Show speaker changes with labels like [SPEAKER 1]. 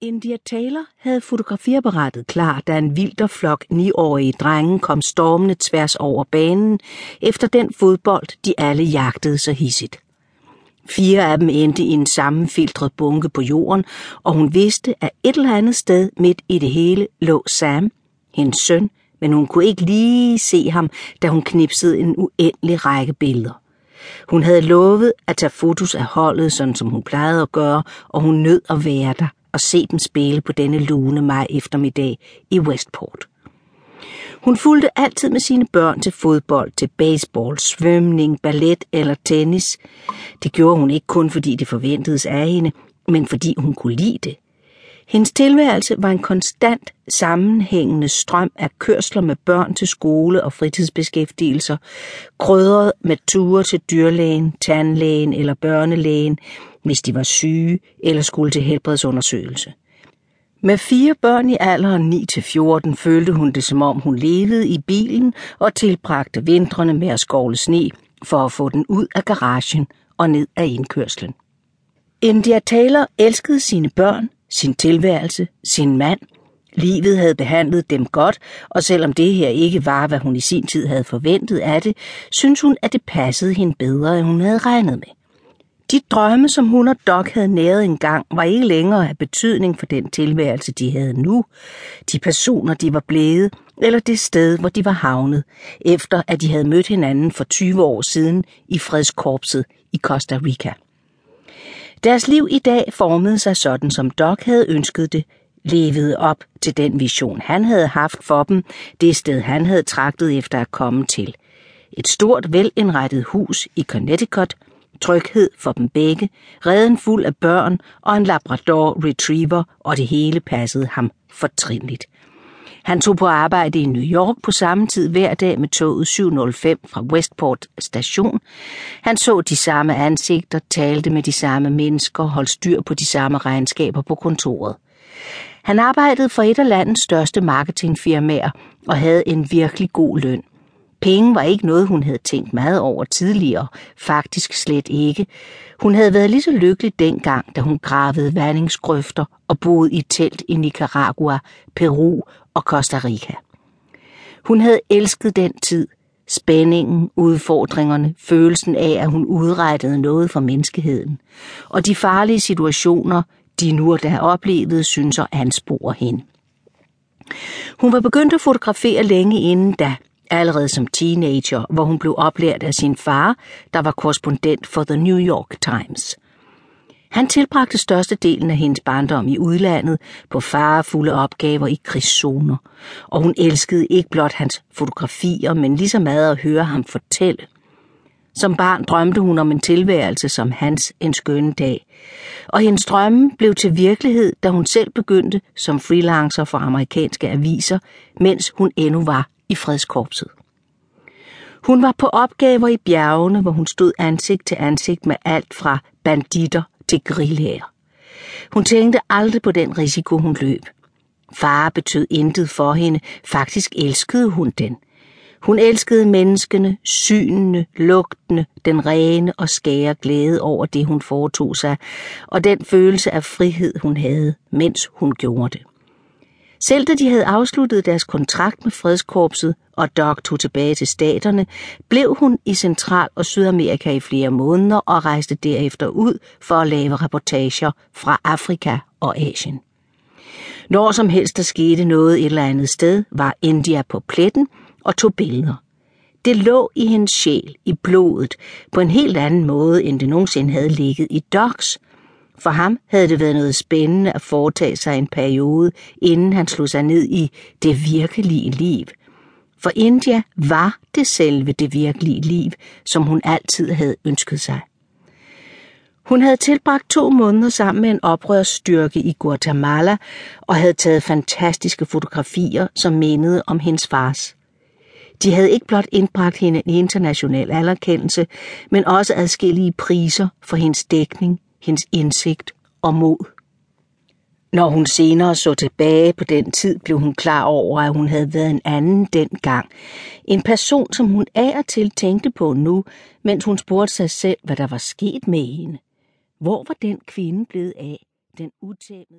[SPEAKER 1] India Taylor havde fotografiapparatet klar, da en vilder flok niårige drenge kom stormende tværs over banen efter den fodbold, de alle jagtede så hissigt. Fire af dem endte i en sammenfiltret bunke på jorden, og hun vidste, at et eller andet sted midt i det hele lå Sam, hendes søn, men hun kunne ikke lige se ham, da hun knipsede en uendelig række billeder. Hun havde lovet at tage fotos af holdet, sådan som hun plejede at gøre, og hun nød at være der at se dem spille på denne lune maj eftermiddag i Westport. Hun fulgte altid med sine børn til fodbold, til baseball, svømning, ballet eller tennis. Det gjorde hun ikke kun fordi det forventedes af hende, men fordi hun kunne lide det. Hendes tilværelse var en konstant sammenhængende strøm af kørsler med børn til skole og fritidsbeskæftigelser, krydret med ture til dyrlægen, tandlægen eller børnelægen, hvis de var syge eller skulle til helbredsundersøgelse. Med fire børn i alderen 9-14 følte hun det som om hun levede i bilen og tilbragte vintrene med at skovle sne for at få den ud af garagen og ned af indkørslen. India Taylor elskede sine børn, sin tilværelse, sin mand. Livet havde behandlet dem godt, og selvom det her ikke var, hvad hun i sin tid havde forventet af det, synes hun, at det passede hende bedre, end hun havde regnet med. De drømme, som hun og Doc havde næret engang, var ikke længere af betydning for den tilværelse, de havde nu, de personer, de var blevet, eller det sted, hvor de var havnet, efter at de havde mødt hinanden for 20 år siden i fredskorpset i Costa Rica. Deres liv i dag formede sig sådan, som Doc havde ønsket det, levede op til den vision, han havde haft for dem, det sted, han havde tragtet efter at komme til. Et stort, velindrettet hus i Connecticut, tryghed for dem begge, reden fuld af børn og en Labrador Retriever, og det hele passede ham fortrinligt. Han tog på arbejde i New York på samme tid hver dag med toget 705 fra Westport station. Han så de samme ansigter, talte med de samme mennesker, holdt styr på de samme regnskaber på kontoret. Han arbejdede for et af landets største marketingfirmaer og havde en virkelig god løn. Penge var ikke noget, hun havde tænkt meget over tidligere, faktisk slet ikke. Hun havde været lige så lykkelig dengang, da hun gravede vandingsgrøfter og boede i telt i Nicaragua, Peru og Costa Rica. Hun havde elsket den tid, spændingen, udfordringerne, følelsen af, at hun udrettede noget for menneskeheden, og de farlige situationer, de nu og der oplevede, synes at anspore hende. Hun var begyndt at fotografere længe inden da, allerede som teenager, hvor hun blev oplært af sin far, der var korrespondent for The New York Times. Han tilbragte størstedelen af hendes barndom i udlandet på farefulde opgaver i krigszoner, og hun elskede ikke blot hans fotografier, men lige så meget at høre ham fortælle. Som barn drømte hun om en tilværelse som hans en skøn dag, og hendes drømme blev til virkelighed, da hun selv begyndte som freelancer for amerikanske aviser, mens hun endnu var i fredskorpset. Hun var på opgaver i bjergene, hvor hun stod ansigt til ansigt med alt fra banditter til grillhager. Hun tænkte aldrig på den risiko, hun løb. Far betød intet for hende, faktisk elskede hun den. Hun elskede menneskene, synene, lugtene, den rene og skære glæde over det, hun foretog sig, og den følelse af frihed, hun havde, mens hun gjorde det. Selv da de havde afsluttet deres kontrakt med fredskorpset, og Doc tog tilbage til staterne, blev hun i Central- og Sydamerika i flere måneder og rejste derefter ud for at lave reportager fra Afrika og Asien. Når som helst der skete noget et eller andet sted, var India på pletten og tog billeder. Det lå i hendes sjæl, i blodet, på en helt anden måde, end det nogensinde havde ligget i Docs, for ham havde det været noget spændende at foretage sig en periode, inden han slog sig ned i det virkelige liv. For India var det selve det virkelige liv, som hun altid havde ønsket sig. Hun havde tilbragt to måneder sammen med en oprørsstyrke i Guatemala og havde taget fantastiske fotografier, som mindede om hendes fars. De havde ikke blot indbragt hende en international anerkendelse, men også adskillige priser for hendes dækning hendes indsigt og mod. Når hun senere så tilbage på den tid, blev hun klar over, at hun havde været en anden dengang. En person, som hun af og til tænkte på nu, mens hun spurgte sig selv, hvad der var sket med hende. Hvor var den kvinde blevet af, den utæmmede?